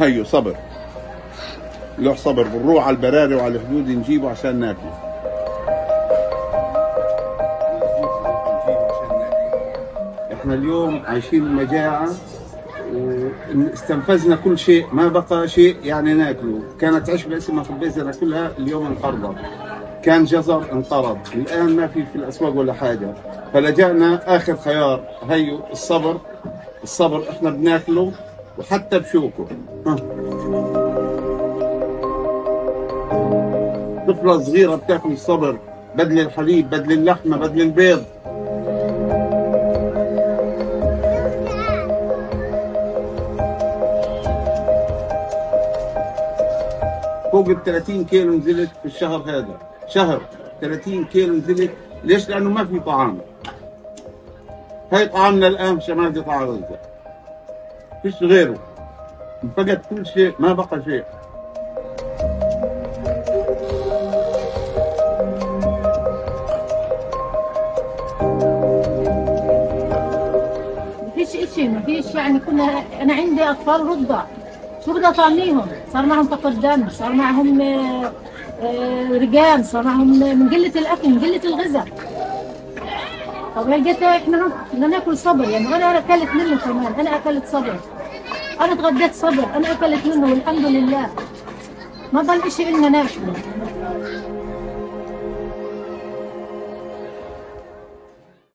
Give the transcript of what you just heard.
هيو صبر. له صبر بنروح على البراري وعلى الحدود نجيبه عشان ناكله. إحنا اليوم عايشين المجاعة واستنفذنا كل شيء ما بقى شيء يعني ناكله. كانت عشبة اسمها في البيت ناكلها اليوم انقرضت كان جزر انقرض. الآن ما في في الأسواق ولا حاجة. فلجأنا آخر خيار هيو الصبر. الصبر إحنا بناكله. وحتى بشوكه. طفلة صغيرة بتاكل الصبر بدل الحليب بدل اللحمة بدل البيض. فوق ال 30 كيلو نزلت في الشهر هذا. شهر 30 كيلو نزلت. ليش؟ لأنه ما في طعام. هاي طعامنا الآن شمال قطاع غزة. فيش غيره؟ فقد كل شيء ما بقى شيء. ما فيش إشي يعني كنا أنا عندي أطفال رضع. شو بدي أطعميهم؟ صار معهم فقر دم صار معهم آه، آه، رجال صار معهم من قلة الأكل من قلة الغذاء. طب لقيت إحنا بدنا ناكل صبر يعني. أنا أكلت منه كمان. أنا أكلت صبر. أنا تغديت صبر. أنا أكلت منه والحمد لله. ما ضل إشي إلنا ناكله.